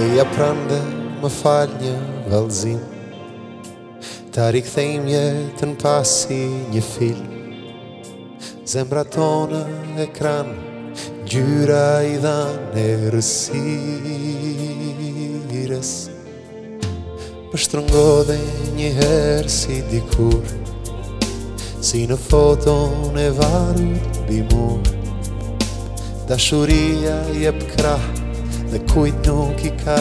E ja prande më falë një valzim Ta rikëthejmë jetën pasi një film Zemra tonë e kranë Gjyra i dhanë e rësires Më shtrëngo dhe një herë si dikur Si në foton e varur bimur Dashuria jep krahë Dhe kujt nuk i ka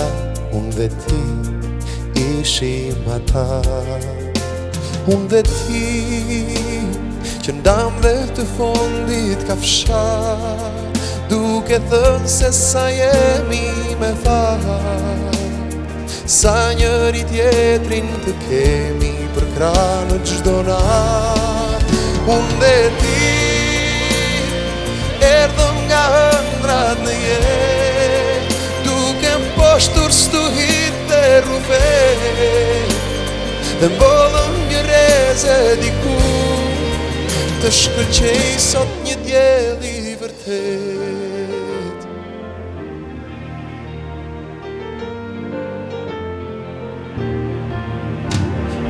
Unë dhe ti Ishim ata Unë dhe ti Që ndam dhe të fondit ka fësha Duke thënë se sa jemi me fa Sa njëri tjetrin të kemi për kranë të gjdo na Unë dhe ti Erdhëm nga hë Dhe mbollën një reze diku Të shkëllqej sot një djeli vërtet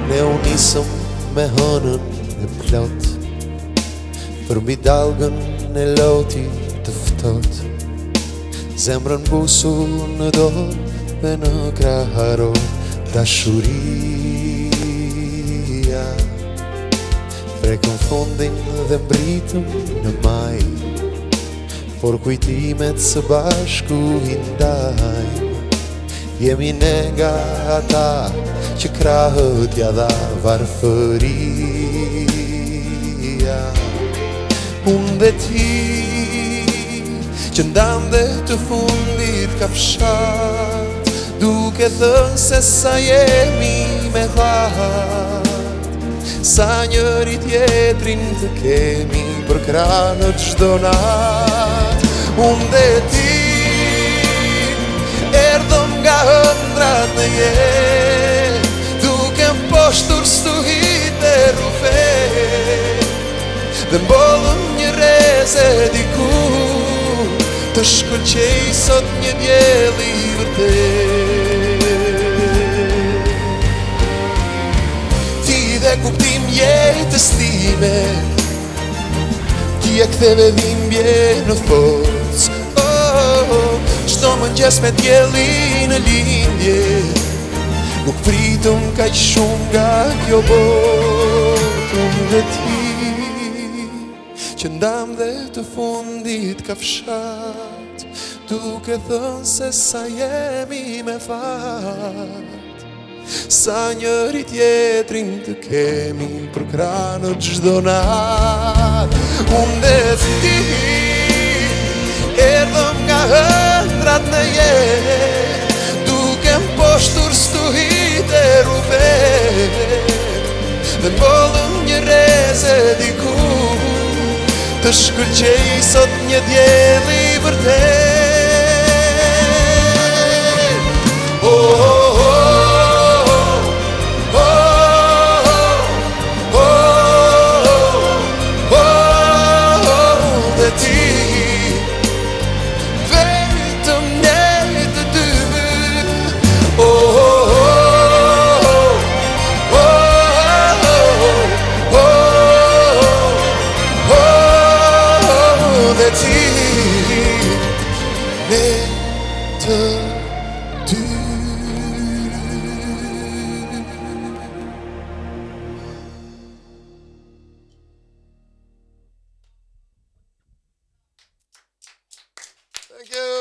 Ne unisëm me hënën e plot Për mi dalgën e loti të fëtot Zemrën busu në dorë dhe në kraharot Dashuria Pre fondin dhe mbritëm në maj Por kujtimet së bashku i ndaj Jemi ne nga ata Që krahët ja dha varëfëria Unë dhe ti Që ndam dhe të fundit ka pshar duke thënë se sa jemi me vahat, sa njëri tjetrin të kemi për kranët gjdo natë. Unë dhe ti, erdhëm nga hëndrat në jetë, duke më poshtur stuhit e rufe, dhe mbollëm një reze diku, të shkëllqej sot një djeli vërtej. vestime Ti e ktheve dhimbje në forës oh, oh, oh. Shto më njës me tjeli në lindje Nuk pritëm ka që shumë nga kjo botëm dhe ti Që ndam dhe të fundit ka fshat Tu ke thënë se sa jemi me fatë Sa njëri tjetrin të kemi për kranë të gjdo natë Unë dhe zë ti, erdhëm nga hëndrat në jetë Duke më poshtur së të e rupe Dhe mbollëm një reze diku Të shkërqe i sot një djeli you.